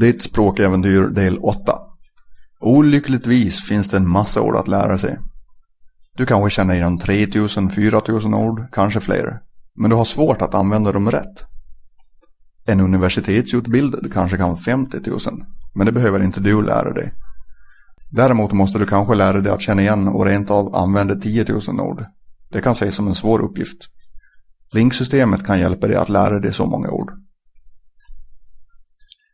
Ditt språkäventyr del 8. Olyckligtvis finns det en massa ord att lära sig. Du kanske känner igen 3000, 4000 ord, kanske fler. Men du har svårt att använda dem rätt. En universitetsutbildad kanske kan 50 000, men det behöver inte du lära dig. Däremot måste du kanske lära dig att känna igen och rent av använda 10 000 ord. Det kan ses som en svår uppgift. Linksystemet kan hjälpa dig att lära dig så många ord.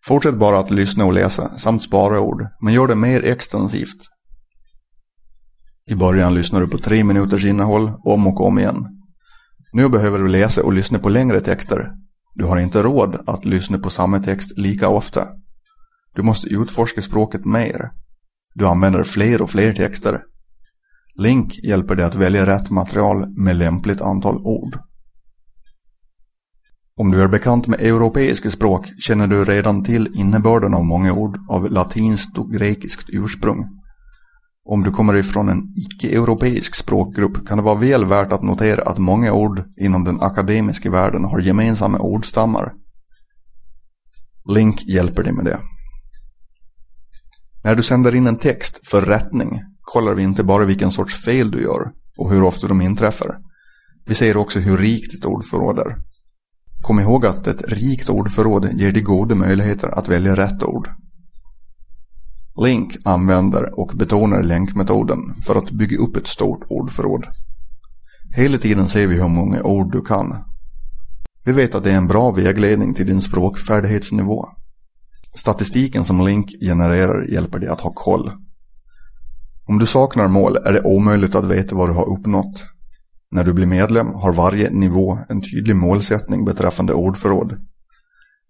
Fortsätt bara att lyssna och läsa samt spara ord, men gör det mer extensivt. I början lyssnar du på tre minuters innehåll om och om igen. Nu behöver du läsa och lyssna på längre texter. Du har inte råd att lyssna på samma text lika ofta. Du måste utforska språket mer. Du använder fler och fler texter. Link hjälper dig att välja rätt material med lämpligt antal ord. Om du är bekant med europeiska språk känner du redan till innebörden av många ord av latinskt och grekiskt ursprung. Om du kommer ifrån en icke-europeisk språkgrupp kan det vara väl värt att notera att många ord inom den akademiska världen har gemensamma ordstammar. Link hjälper dig med det. När du sänder in en text för rättning kollar vi inte bara vilken sorts fel du gör och hur ofta de inträffar. Vi ser också hur rikt ditt ordförråd är. Kom ihåg att ett rikt ordförråd ger dig goda möjligheter att välja rätt ord. Link använder och betonar länkmetoden för att bygga upp ett stort ordförråd. Hela tiden ser vi hur många ord du kan. Vi vet att det är en bra vägledning till din språkfärdighetsnivå. Statistiken som Link genererar hjälper dig att ha koll. Om du saknar mål är det omöjligt att veta vad du har uppnått. När du blir medlem har varje nivå en tydlig målsättning beträffande ordförråd.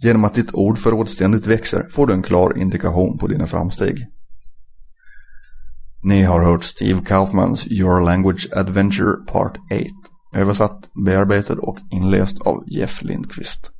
Genom att ditt ordförråd ständigt växer får du en klar indikation på dina framsteg. Ni har hört Steve Kaufmans Your Language Adventure Part 8 översatt, bearbetad och inläst av Jeff Lindqvist.